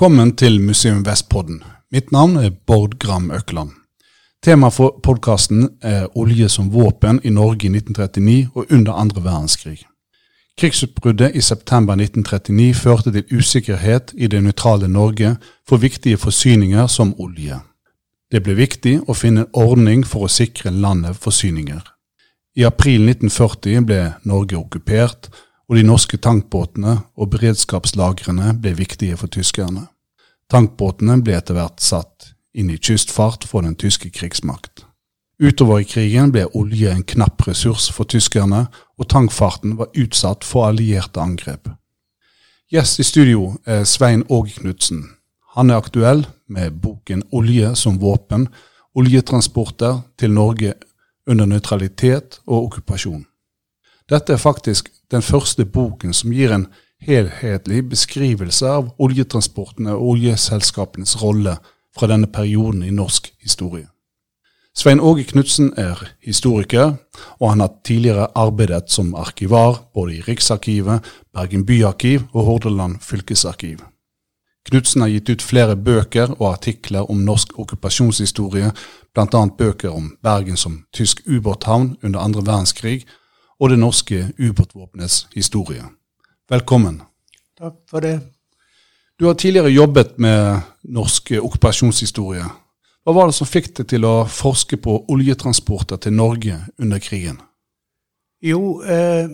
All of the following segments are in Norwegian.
Velkommen til Museum Vestpodden. Mitt navn er Bård Gram Økland. Temaet for podkasten er olje som våpen i Norge i 1939 og under andre verdenskrig. Krigsutbruddet i september 1939 førte til usikkerhet i det nøytrale Norge for viktige forsyninger som olje. Det ble viktig å finne en ordning for å sikre landet forsyninger. I april 1940 ble Norge okkupert, og de norske tankbåtene og beredskapslagrene ble viktige for tyskerne. Tankbåtene ble etter hvert satt inn i kystfart for den tyske krigsmakt. Utover i krigen ble olje en knapp ressurs for tyskerne, og tankfarten var utsatt for allierte angrep. Gjest i studio er Svein Åge Knutsen. Han er aktuell med boken 'Olje som våpen oljetransporter til Norge under nøytralitet og okkupasjon'. Dette er faktisk den første boken som gir en helhetlig beskrivelse av oljetransportene og oljeselskapenes rolle fra denne perioden i norsk historie. Svein Åge Knutsen er historiker, og han har tidligere arbeidet som arkivar både i Riksarkivet, Bergen byarkiv og Hordaland fylkesarkiv. Knutsen har gitt ut flere bøker og artikler om norsk okkupasjonshistorie, bl.a. bøker om Bergen som tysk ubåthavn under andre verdenskrig og det norske ubåtvåpenets historie. Velkommen. Takk for det. Du har tidligere jobbet med norsk okkupasjonshistorie. Hva var det som fikk deg til å forske på oljetransporter til Norge under krigen? Jo, eh,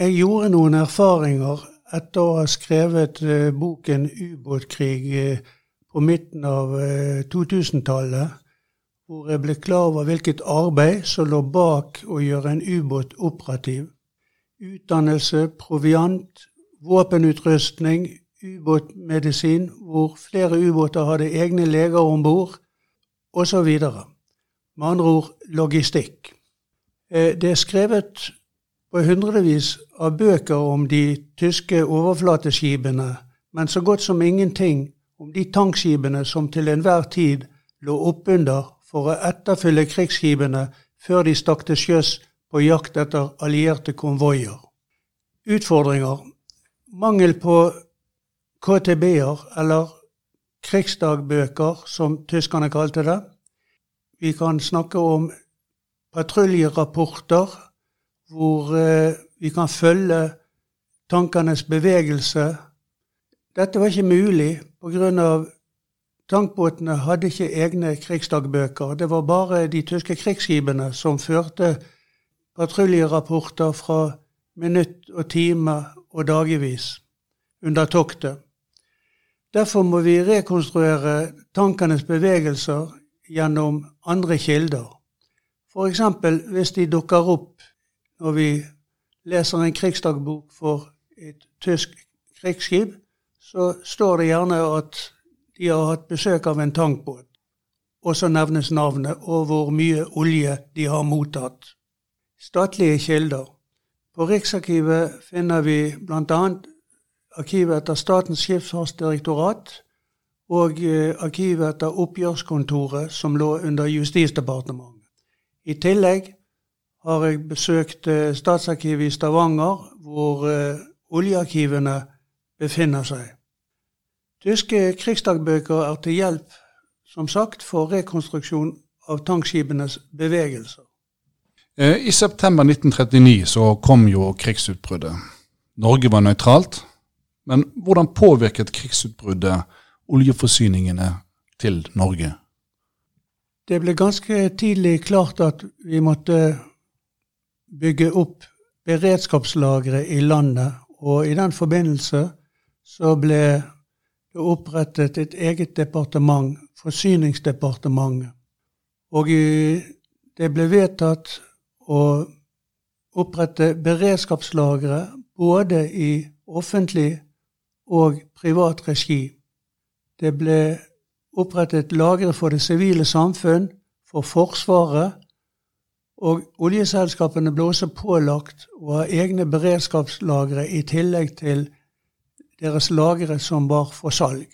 jeg gjorde noen erfaringer etter å ha skrevet eh, boken 'Ubåtkrig' eh, på midten av 2000-tallet, eh, hvor jeg ble klar over hvilket arbeid som lå bak å gjøre en ubåt operativ. Utdannelse, proviant, våpenutrustning, ubåtmedisin, hvor flere ubåter hadde egne leger om bord, osv. Med andre ord logistikk. Eh, det er skrevet på hundrevis av bøker om de tyske overflateskipene, men så godt som ingenting om de tankskipene som til enhver tid lå oppunder for å etterfylle krigsskipene før de stakk til sjøs på jakt etter allierte konvoier. Utfordringer mangel på KTB-er, eller krigsdagbøker, som tyskerne kalte det. Vi kan snakke om patruljerapporter, hvor eh, vi kan følge tankenes bevegelse. Dette var ikke mulig pga. Tankbåtene hadde ikke egne krigsdagbøker. Det var bare de tyske krigsskipene som førte patruljerapporter fra minutt og time og dagevis under toktet. Derfor må vi rekonstruere tankenes bevegelser gjennom andre kilder. F.eks. hvis de dukker opp når vi leser en krigsdagbok for et tysk krigsskip, så står det gjerne at de har hatt besøk av en tankbåt. Og så nevnes navnet og hvor mye olje de har mottatt. Statlige kilder. På Riksarkivet finner vi bl.a. arkivet etter Statens skipsfartsdirektorat og eh, arkivet etter Oppgjørskontoret, som lå under Justisdepartementet. I tillegg har jeg besøkt eh, Statsarkivet i Stavanger, hvor eh, oljearkivene befinner seg. Tyske krigsdagbøker er til hjelp, som sagt, for rekonstruksjon av tankskipenes bevegelser. Eh, I september 1939 så kom jo krigsutbruddet. Norge var nøytralt. Men hvordan påvirket krigsutbruddet oljeforsyningene til Norge? Det ble ganske tidlig klart at vi måtte bygge opp beredskapslagre i landet. Og i den forbindelse så ble det opprettet et eget departement, Forsyningsdepartementet. Og det ble vedtatt å opprette beredskapslagre både i offentlig og privat regi. Det ble opprettet lagre for det sivile samfunn, for Forsvaret, og oljeselskapene ble også pålagt å ha egne beredskapslagre i tillegg til deres lagre som var for salg.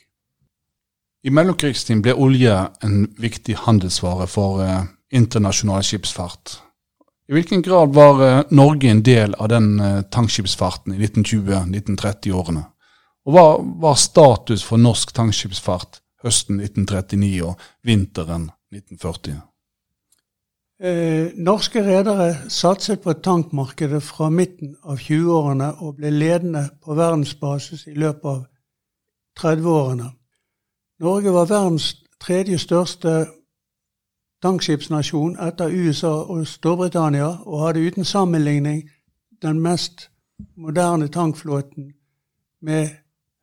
I mellomkrigstiden ble olje en viktig handelsvare for eh, internasjonal skipsfart. I hvilken grad var eh, Norge en del av den eh, tankskipsfarten i 1920-1930-årene? Og Hva var status for norsk tankskipsfart høsten 1939 og vinteren 1940? Eh, norske redere satset på tankmarkedet fra midten av 20-årene og ble ledende på verdensbasis i løpet av 30-årene. Norge var verdens tredje største tankskipsnasjon etter USA og Storbritannia, og hadde uten sammenligning den mest moderne tankflåten med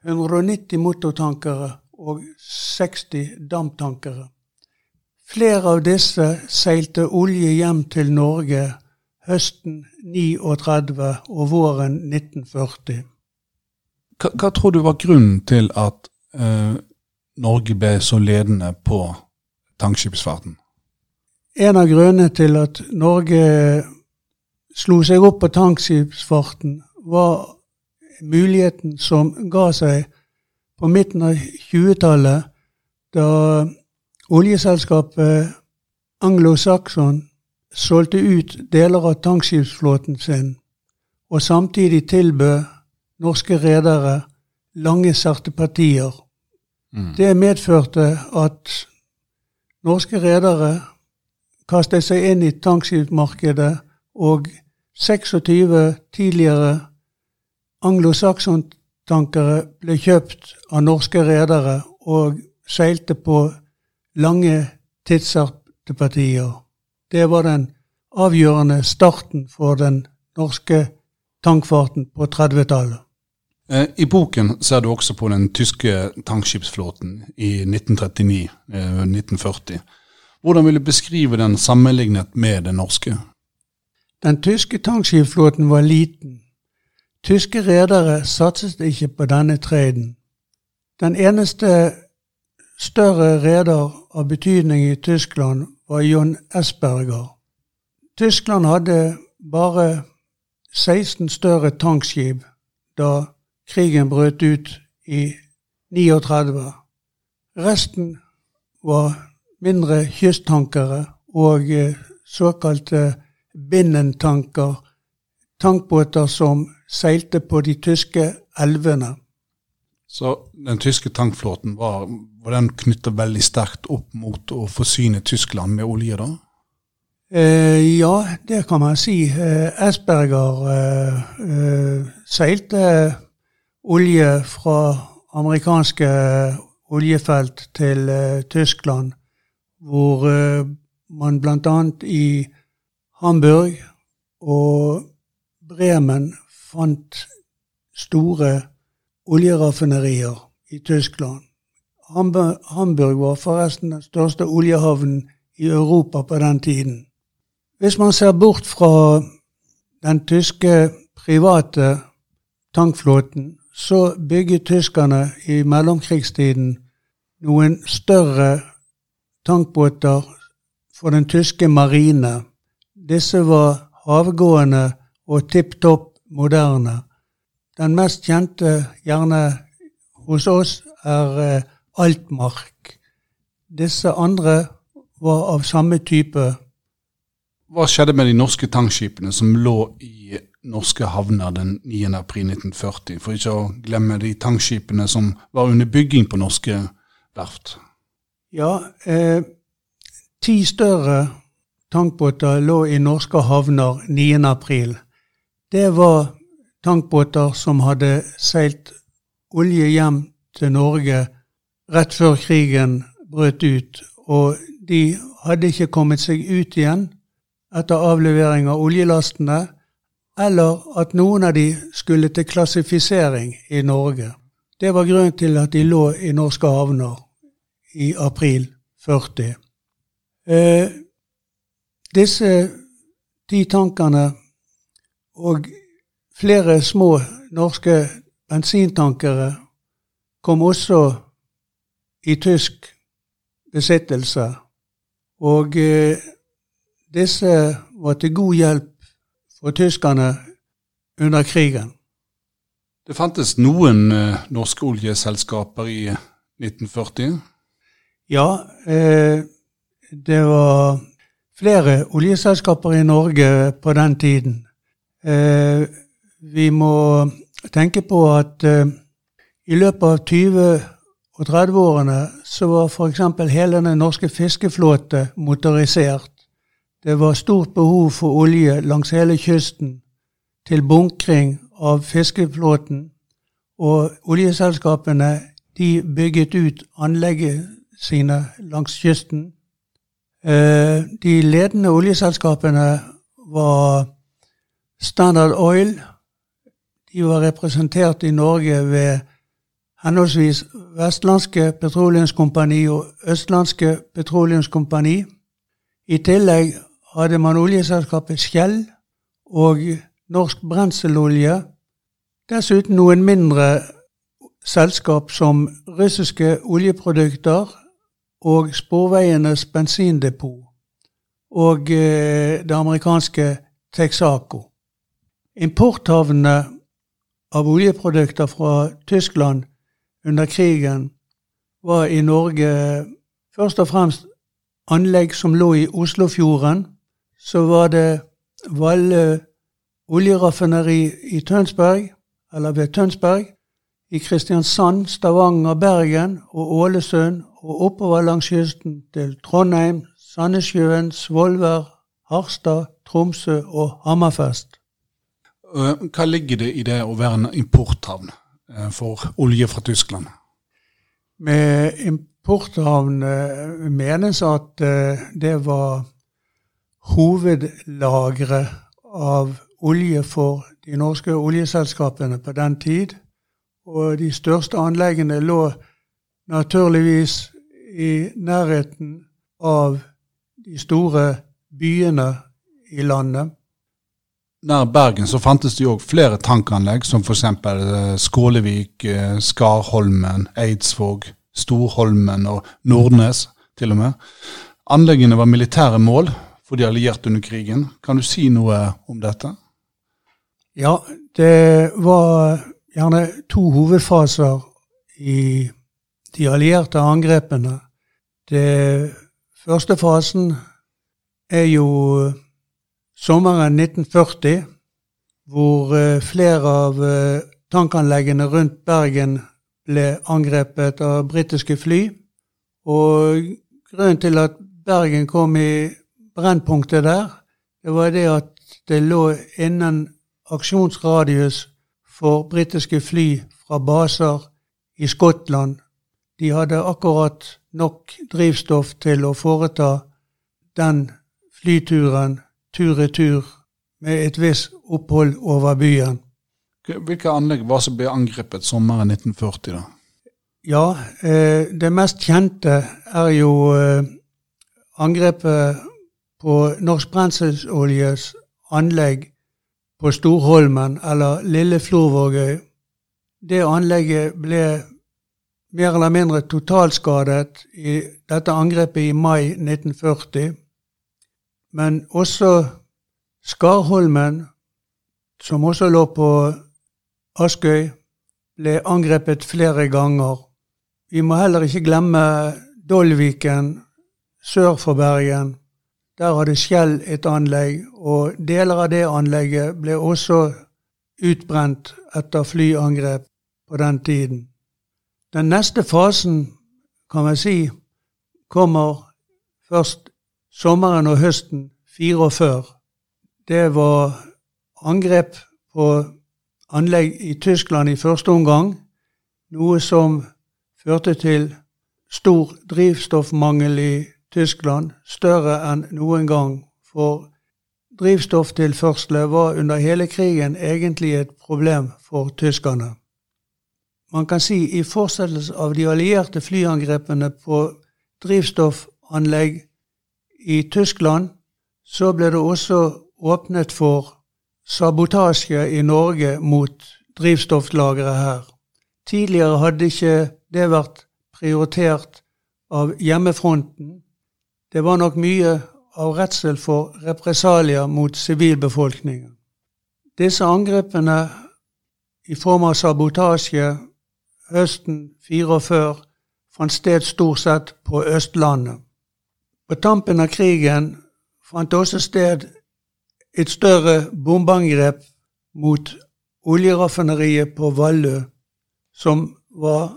190 motortankere og 60 damptankere. Flere av disse seilte olje hjem til Norge høsten 39 og våren 1940. Hva, hva tror du var grunnen til at eh, Norge ble så ledende på tankskipsfarten? En av grunnene til at Norge slo seg opp på tankskipsfarten, var muligheten som ga seg på midten av 20-tallet, da oljeselskapet Anglo-Saxon solgte ut deler av tankskipsflåten sin, og samtidig tilbød norske redere lange sertifatier. Mm. Det medførte at norske redere kastet seg inn i tankskipsmarkedet, og 26 tidligere anglo-saxon-tankere ble kjøpt av norske redere og seilte på lange tidsartepartier. Det var den avgjørende starten for den norske tankfarten på 30-tallet. Eh, I boken ser du også på den tyske tankskipsflåten i 1939-1940. Eh, Hvordan vil du beskrive den sammenlignet med den norske? Den tyske tankskipsflåten var liten. Tyske redere satset ikke på denne treden. Den eneste større reder av betydning i Tyskland var John Esberger. Tyskland hadde bare 16 større tankskip da krigen brøt ut i 39. Resten var mindre kysttankere og eh, såkalte bindentanker, tankbåter som seilte på de tyske elvene. Så den tyske tankflåten var, var den knytta veldig sterkt opp mot å forsyne Tyskland med olje, da? Eh, ja, det kan man si. Eh, Esberger eh, eh seilte olje fra amerikanske oljefelt til eh, Tyskland, hvor eh, man bl.a. i Hamburg og Bremen fant store oljeraffinerier i Tyskland. Hamburg var forresten den største oljehavnen i Europa på den tiden. Hvis man ser bort fra den tyske private tankflåten, så bygget tyskerne i mellomkrigstiden noen større tankbåter for den tyske marine. Disse var havgående og tipp topp moderne. Den mest kjente, gjerne hos oss, er eh, Altmark. Disse andre var av samme type. Hva skjedde med de norske tankskipene som lå i norske havner den 9. april 1940? For ikke å glemme de tankskipene som var under bygging på norske verft. Ja, eh, ti større tankbåter lå i norske havner 9. april. Det var tankbåter som hadde seilt olje hjem til Norge rett før krigen brøt ut, og de hadde ikke kommet seg ut igjen etter avlevering av oljelastene, eller at noen av de skulle til klassifisering i Norge. Det var grunnen til at de lå i norske havner i april 40. Eh, disse ti tankene og Flere små norske bensintankere kom også i tysk besittelse, og eh, disse var til god hjelp for tyskerne under krigen. Det fantes noen eh, norske oljeselskaper i 1940? Ja, eh, det var flere oljeselskaper i Norge på den tiden. Eh, vi må tenke på at uh, I løpet av 20- og 30-årene så var f.eks. hele den norske fiskeflåte motorisert. Det var stort behov for olje langs hele kysten til bunkring av fiskeflåten, og oljeselskapene de bygget ut anlegget sine langs kysten. Eh, de ledende oljeselskapene var Standard Oil. De var representert i Norge ved henholdsvis Vestlandske petroleumskompani og Østlandske petroleumskompani. I tillegg hadde man oljeselskapet Skjell og Norsk Brenselolje. Dessuten noen mindre selskap som russiske oljeprodukter og Sporveienes bensindepot og eh, det amerikanske Texaco. Importhavnene av oljeprodukter fra Tyskland under krigen var i Norge først og fremst anlegg som lå i Oslofjorden. Så var det Valle oljeraffineri i Tønsberg, eller ved Tønsberg. I Kristiansand, Stavanger, Bergen og Ålesund og oppover langs kysten til Trondheim, Sandnessjøen, Svolvær, Harstad, Tromsø og Hammerfest. Eh, hva ligger det i det å være en importhavn for olje fra Tyskland? Med importhavn eh, menes at det var hovedlageret av olje for de norske oljeselskapene på den tid. Og de største anleggene lå naturligvis i nærheten av de store byene i landet. Nær Bergen så fantes det jo òg flere tankanlegg, som f.eks. Eh, Skålevik, eh, Skarholmen, Eidsvåg, Storholmen og Nordnes til og med. Anleggene var militære mål for de allierte under krigen. Kan du si noe om dette? Ja, det var gjerne to hovedfaser i de allierte angrepene. Det første fasen er jo sommeren 1940, hvor eh, flere av eh, tankanleggene rundt Bergen ble angrepet av britiske fly. Og grunnen til at Bergen kom i brennpunktet der, det var det at det lå innen aksjonsradius for britiske fly fra baser i Skottland. De hadde akkurat nok drivstoff til å foreta den flyturen tur-retur med et visst opphold over byen. Hvilke anlegg var som ble angrepet sommeren 1940? da? Ja, eh, det mest kjente er jo eh, angrepet på Norsk Brenselsoljes anlegg på Storholmen, eller Lille Florvågøy. Det anlegget ble mer eller mindre totalskadet i dette angrepet i mai 1940. Men også Skarholmen, som også lå på Askøy, ble angrepet flere ganger. Vi må heller ikke glemme Dolviken sør for Bergen. Der hadde Skjell et anlegg, og deler av det anlegget ble også utbrent etter flyangrep på den tiden. Den neste fasen, kan man si, kommer først sommeren og høsten 44. Det var angrep på anlegg i Tyskland i første omgang, noe som førte til stor drivstoffmangel i Tyskland, større enn noen gang. For drivstofftilførselet var under hele krigen egentlig et problem for tyskerne. Man kan si i fortsettelse av de allierte flyangrepene på drivstoffanlegg i Tyskland så ble det også åpnet for sabotasje i Norge mot drivstofflageret her. Tidligere hadde ikke det vært prioritert av hjemmefronten. Det var nok mye av redsel for represalier mot sivilbefolkningen. Disse angrepene i form av sabotasje høsten 44 fant sted stort sett på Østlandet. På tampen av krigen fant også sted et større bombeangrep mot oljeraffineriet på Vallø, som var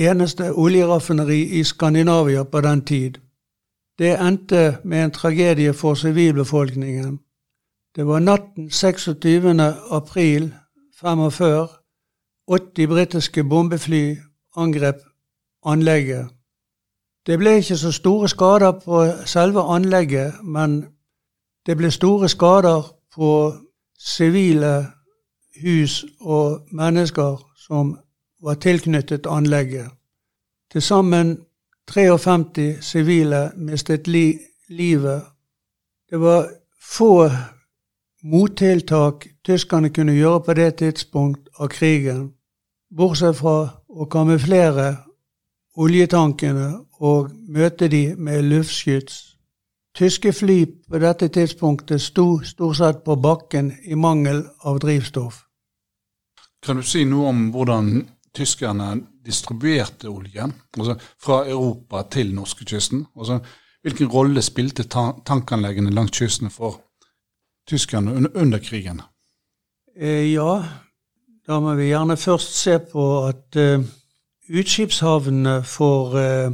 eneste oljeraffineri i Skandinavia på den tid. Det endte med en tragedie for sivilbefolkningen. Det var natten 26. april 45 80 britiske bombefly angrep anlegget. Det ble ikke så store skader på selve anlegget, men det ble store skader på sivile hus og mennesker som var tilknyttet anlegget. Til sammen 53 sivile mistet li livet. Det var få mottiltak tyskerne kunne gjøre på det tidspunkt av krigen, bortsett fra å kamuflere oljetankene og møte de med luftskyts. Tyske fly på dette tidspunktet sto stort sett på bakken i mangel av drivstoff. Kan du si noe om hvordan tyskerne distribuerte oljen altså fra Europa til norskekysten? Altså, hvilken rolle spilte ta tankanleggene langs kysten for tyskerne under, under krigen? Eh, ja, da må vi gjerne først se på at eh, utskipshavnene for eh,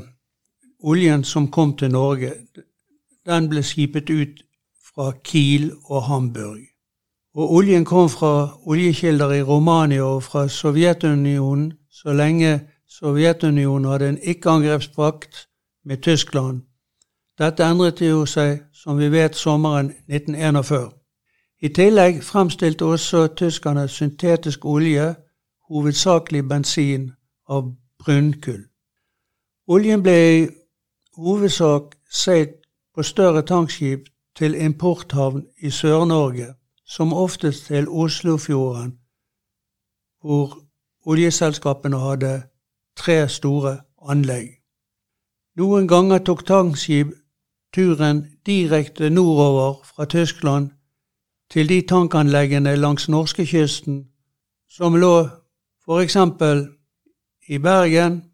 oljen som kom til Norge, den ble skipet ut fra Kiel og Hamburg. Og oljen kom fra oljekilder i Romania og fra Sovjetunionen så lenge Sovjetunionen hadde en ikke-angrepspakt med Tyskland. Dette endret jo seg, som vi vet, sommeren 1941. I tillegg fremstilte også tyskerne syntetisk olje, hovedsakelig bensin, av brunkull. Oljen ble i hovedsak seilt på større tankskip til importhavn i Sør-Norge, som oftest til Oslofjorden, hvor oljeselskapene hadde tre store anlegg. Noen ganger tok tankskip turen direkte nordover fra Tyskland til de tankanleggene langs norskekysten som lå f.eks. i Bergen,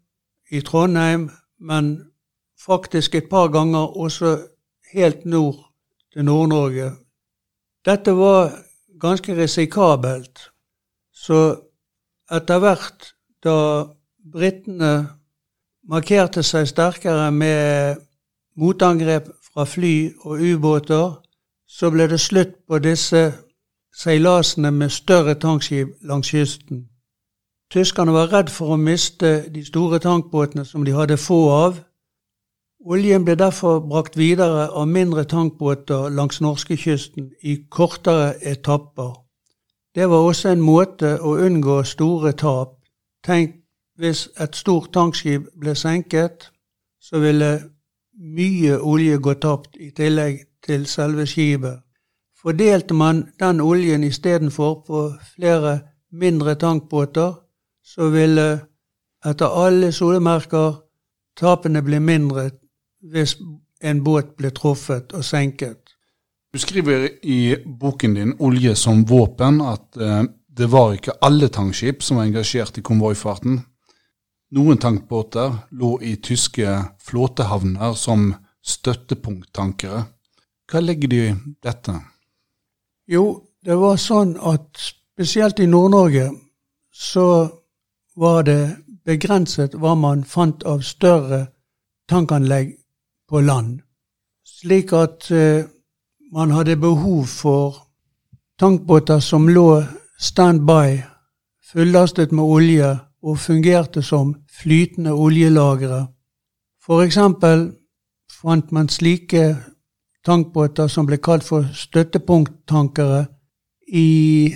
i Trondheim, men faktisk et par ganger også helt nord til Nord-Norge. Dette var ganske risikabelt. Så etter hvert da britene markerte seg sterkere med motangrep fra fly og ubåter, så ble det slutt på disse seilasene med større tankskip langs kysten. Tyskerne var redd for å miste de store tankbåtene som de hadde få av, Oljen ble derfor brakt videre av mindre tankbåter langs norskekysten i kortere etapper. Det var også en måte å unngå store tap. Tenk hvis et stort tankskip ble senket, så ville mye olje gå tapt i tillegg til selve skipet. Fordelte man den oljen istedenfor på flere mindre tankbåter, så ville etter alle solemerker tapene bli mindre hvis en båt ble truffet og senket. Du skriver i boken din 'Olje som våpen' at eh, det var ikke alle tankskip som var engasjert i konvoifarten. Noen tankbåter lå i tyske flåtehavner som støttepunkttankere. Hva legger de i dette? Jo, det var sånn at spesielt i Nord-Norge så var det begrenset hva man fant av større tankanlegg på land, slik at eh, man hadde behov for tankbåter som lå standby, fullastet med olje og fungerte som flytende oljelagre. For eksempel fant man slike tankbåter som ble kalt for støttepunkttankere i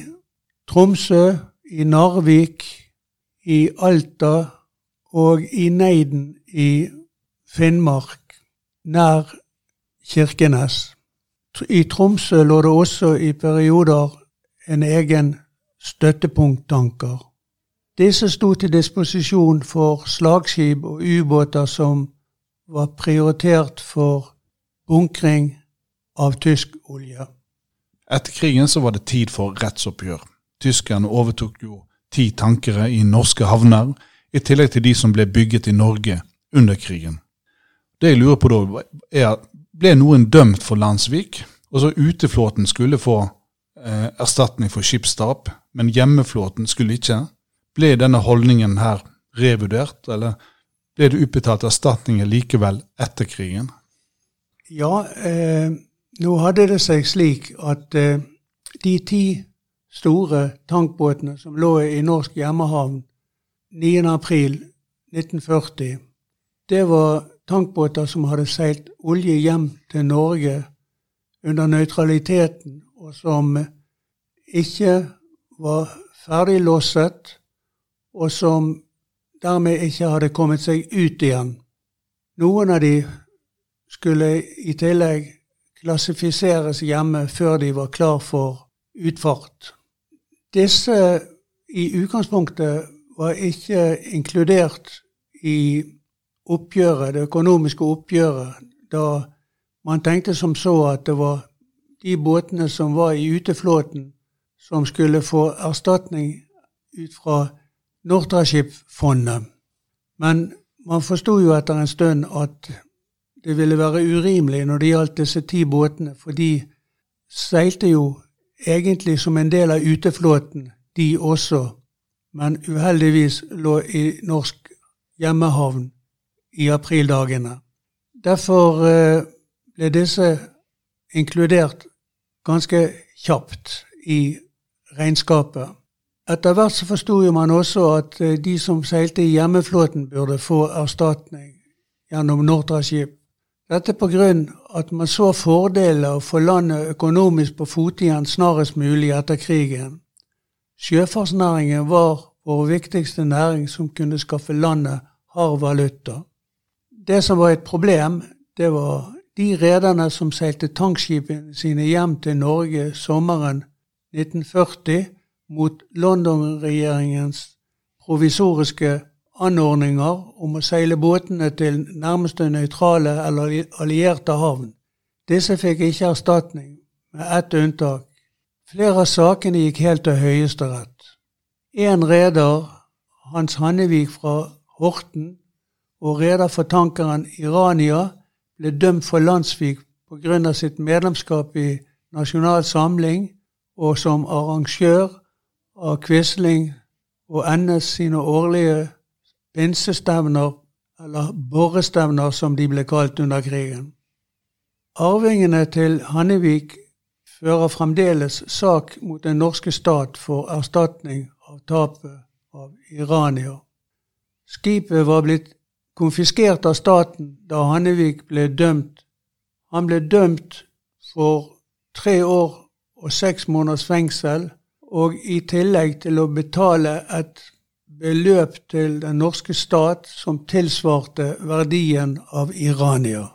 Tromsø, i Narvik, i Alta og i Neiden i Finnmark nær Kirkenes. I Tromsø lå det også i perioder en egen støttepunkttanker. Disse sto til disposisjon for slagskip og ubåter som var prioritert for bunkring av tysk olje. Etter krigen så var det tid for rettsoppgjør. Tyskerne overtok jo ti tankere i norske havner, i tillegg til de som ble bygget i Norge under krigen. Det jeg lurer på da, er ble noen dømt for Landsvik, Og så uteflåten skulle få eh, erstatning for skipstap, men hjemmeflåten skulle ikke? Ble denne holdningen her revurdert, eller ble det utbetalt erstatninger likevel etter krigen? Ja, eh, nå hadde det seg slik at eh, de ti store tankbåtene som lå i norsk hjemmehavn 9.4.1940, det var tankbåter som hadde seilt olje hjem til Norge under nøytraliteten, og som ikke var ferdiglosset, og som dermed ikke hadde kommet seg ut igjen. Noen av de skulle i tillegg klassifiseres hjemme før de var klar for utfart. Disse i utgangspunktet var ikke inkludert i oppgjøret, det økonomiske oppgjøret, da man tenkte som så at det var de båtene som var i uteflåten, som skulle få erstatning ut fra Nortraship-fondet. Men man forsto jo etter en stund at det ville være urimelig når det gjaldt disse ti båtene, for de seilte jo egentlig som en del av uteflåten, de også, men uheldigvis lå i norsk hjemmehavn i aprildagene. Derfor eh, ble disse inkludert ganske kjapt i regnskapet. Etter hvert så forsto man også at eh, de som seilte i hjemmeflåten, burde få erstatning gjennom Nortraship. Dette på grunn at man så fordeler for landet økonomisk på fote igjen snarest mulig etter krigen. Sjøfartsnæringen var vår viktigste næring som kunne skaffe landet hard valuta. Det som var et problem, det var de rederne som seilte tankskipene sine hjem til Norge sommeren 1940 mot London-regjeringens provisoriske anordninger om å seile båtene til nærmeste nøytrale eller allierte havn. Disse fikk ikke erstatning, med ett unntak. Flere av sakene gikk helt til Høyesterett. En reder, Hans Hannevik fra Horten, og reder for tankeren Irania ble dømt for landssvik pga. sitt medlemskap i Nasjonal Samling og som arrangør av Quisling og NS sine årlige pinsestevner, eller borrestevner som de ble kalt under krigen. Arvingene til Hannevik fører fremdeles sak mot den norske stat for erstatning av tapet av Irania. Skipet var blitt konfiskert av staten da Hannevik ble dømt. Han ble dømt for tre år og seks måneders fengsel, og i tillegg til å betale et beløp til den norske stat som tilsvarte verdien av Irania.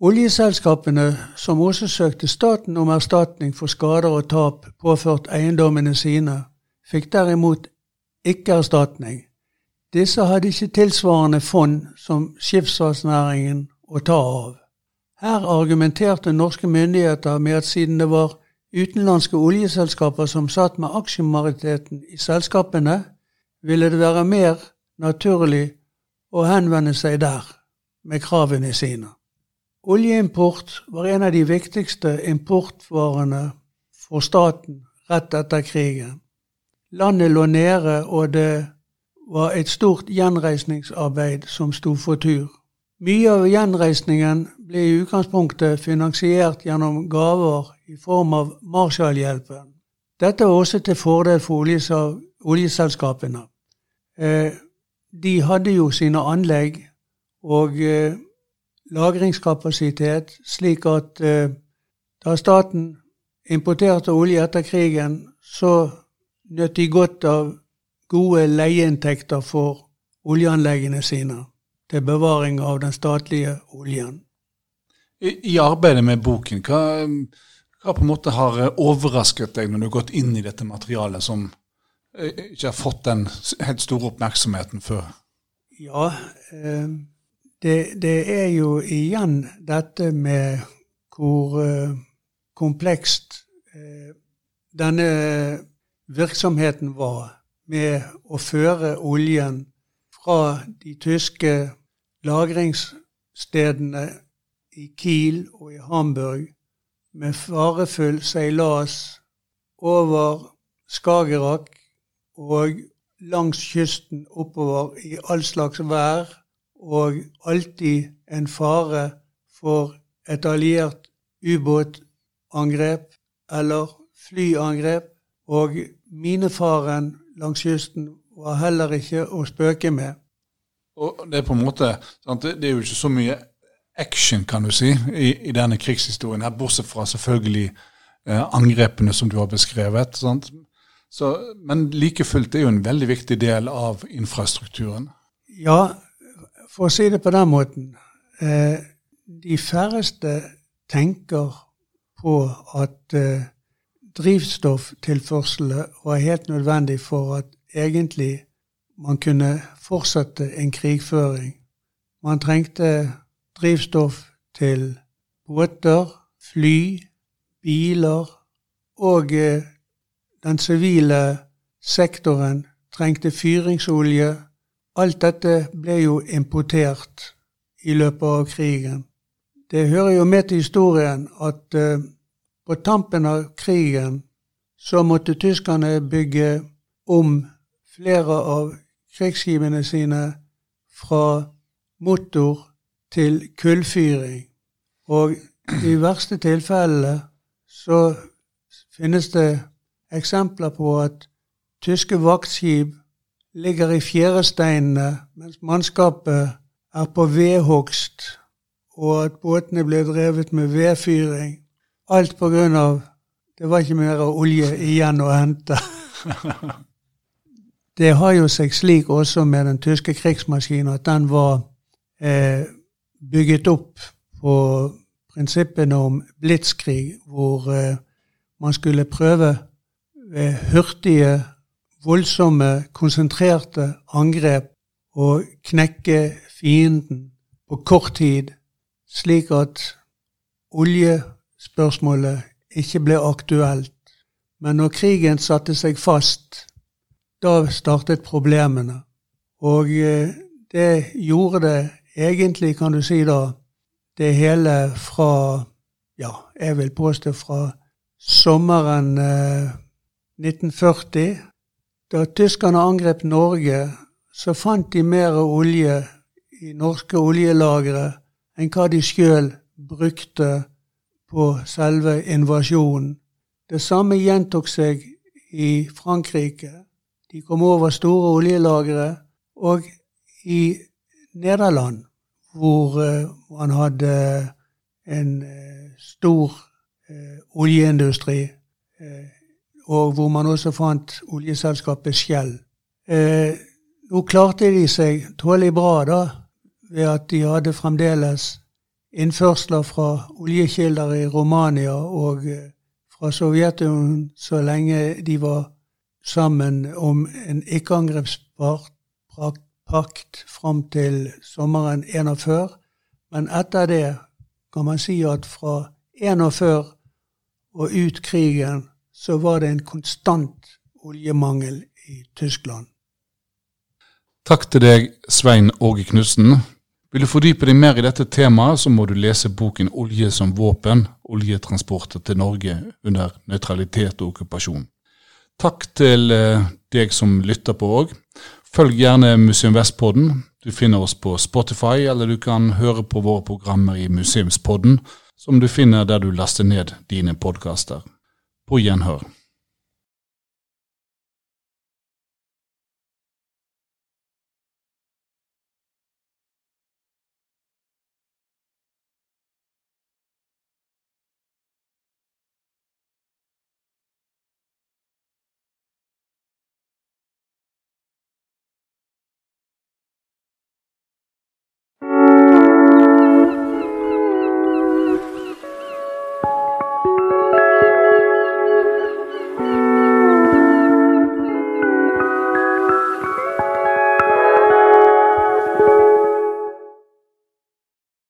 Oljeselskapene, som også søkte staten om erstatning for skader og tap påført eiendommene sine, fikk derimot ikke erstatning. Disse hadde ikke tilsvarende fond som skipsfartsnæringen å ta av. Her argumenterte norske myndigheter med at siden det var utenlandske oljeselskaper som satt med aksjemajoriteten i selskapene, ville det være mer naturlig å henvende seg der med kravene sine. Oljeimport var en av de viktigste importvarene for staten rett etter krigen. Landet lå nede, og det var et stort gjenreisningsarbeid som sto for tur. Mye av gjenreisningen ble i utgangspunktet finansiert gjennom gaver i form av Marshallhjelpen. Dette var også til fordel for oljeselskapene. Eh, de hadde jo sine anlegg og eh, lagringskapasitet, slik at eh, da staten importerte olje etter krigen, så nøt de godt av gode leieinntekter for oljeanleggene sine til bevaring av den statlige oljen. I, arbeidet med boken, hva, hva, på en måte har overrasket deg når du har gått inn i dette materialet som ikke har fått den helt store oppmerksomheten før? Ja, eh, det, det, er jo igjen dette med hvor eh, komplekst denne virksomheten var med å føre oljen fra de tyske lagringsstedene i Kiel og i Hamburg med farefull seilas over Skagerrak og langs kysten oppover i all slags vær, og alltid en fare for et alliert ubåtangrep eller flyangrep. Og minefaren langs kysten var heller ikke å spøke med. Og det er på en måte, sant? Det er jo ikke så mye action, kan du si, i, i denne krigshistorien, her, bortsett fra selvfølgelig eh, angrepene som du har beskrevet. Sant? Så, men like fullt er jo en veldig viktig del av infrastrukturen. Ja, for å si det på den måten. Eh, de færreste tenker på at eh, drivstofftilførselet var helt nødvendig for at egentlig man kunne fortsette en krigføring. Man trengte drivstoff til båter, fly, biler, og eh, den sivile sektoren trengte fyringsolje. Alt dette ble jo importert i løpet av krigen. Det hører jo med til historien at uh, på tampen av krigen så måtte tyskerne bygge om flere av krigsskipene sine fra motor til kullfyring. Og i verste tilfelle så finnes det eksempler på at tyske vaktskip ligger i fjæresteinene mens mannskapet er på vedhogst, og at båtene ble drevet med vedfyring. Alt på grunn av det var ikke mer olje igjen å hente. det har jo seg slik også med den tyske krigsmaskinen at den var eh, bygget opp på prinsippene om blitskrig, hvor eh, man skulle prøve ved hurtige, voldsomme, konsentrerte angrep å knekke fienden på kort tid, slik at oljespørsmålet ikke ble aktuelt. Men når krigen satte seg fast, da startet problemene. Og eh, det gjorde det egentlig, kan du si da, det hele fra Ja, jeg vil påstå fra sommeren eh, 1940. Da tyskerne angrep Norge, så fant de mer olje i norske oljelagre enn hva de sjøl brukte på selve invasjonen. Det samme gjentok seg i Frankrike. De kom over store oljelagre. Og i Nederland, hvor uh, man hadde en uh, stor oljeindustri, og hvor man også fant oljeselskapet Shell. Eh, nå klarte de seg tålelig bra da, ved at de hadde fremdeles innførsler fra oljekilder i Romania og eh, fra Sovjetunionen så lenge de var sammen om en ikke-angrepspakt fram til sommeren 41. Men etter det kan man si at fra 41 og ut krigen så var det en konstant oljemangel i Tyskland. Takk til deg, Svein Åge Knutsen. Vil du fordype deg mer i dette temaet, så må du lese boken 'Olje som våpen oljetransporter til Norge under nøytralitet og okkupasjon'. Takk til eh, deg som lytter på òg. Følg gjerne Museum Vestpodden. Du finner oss på Spotify, eller du kan høre på våre programmer i Museumspodden, som du finner der du laster ned dine podkaster. På gjenhør.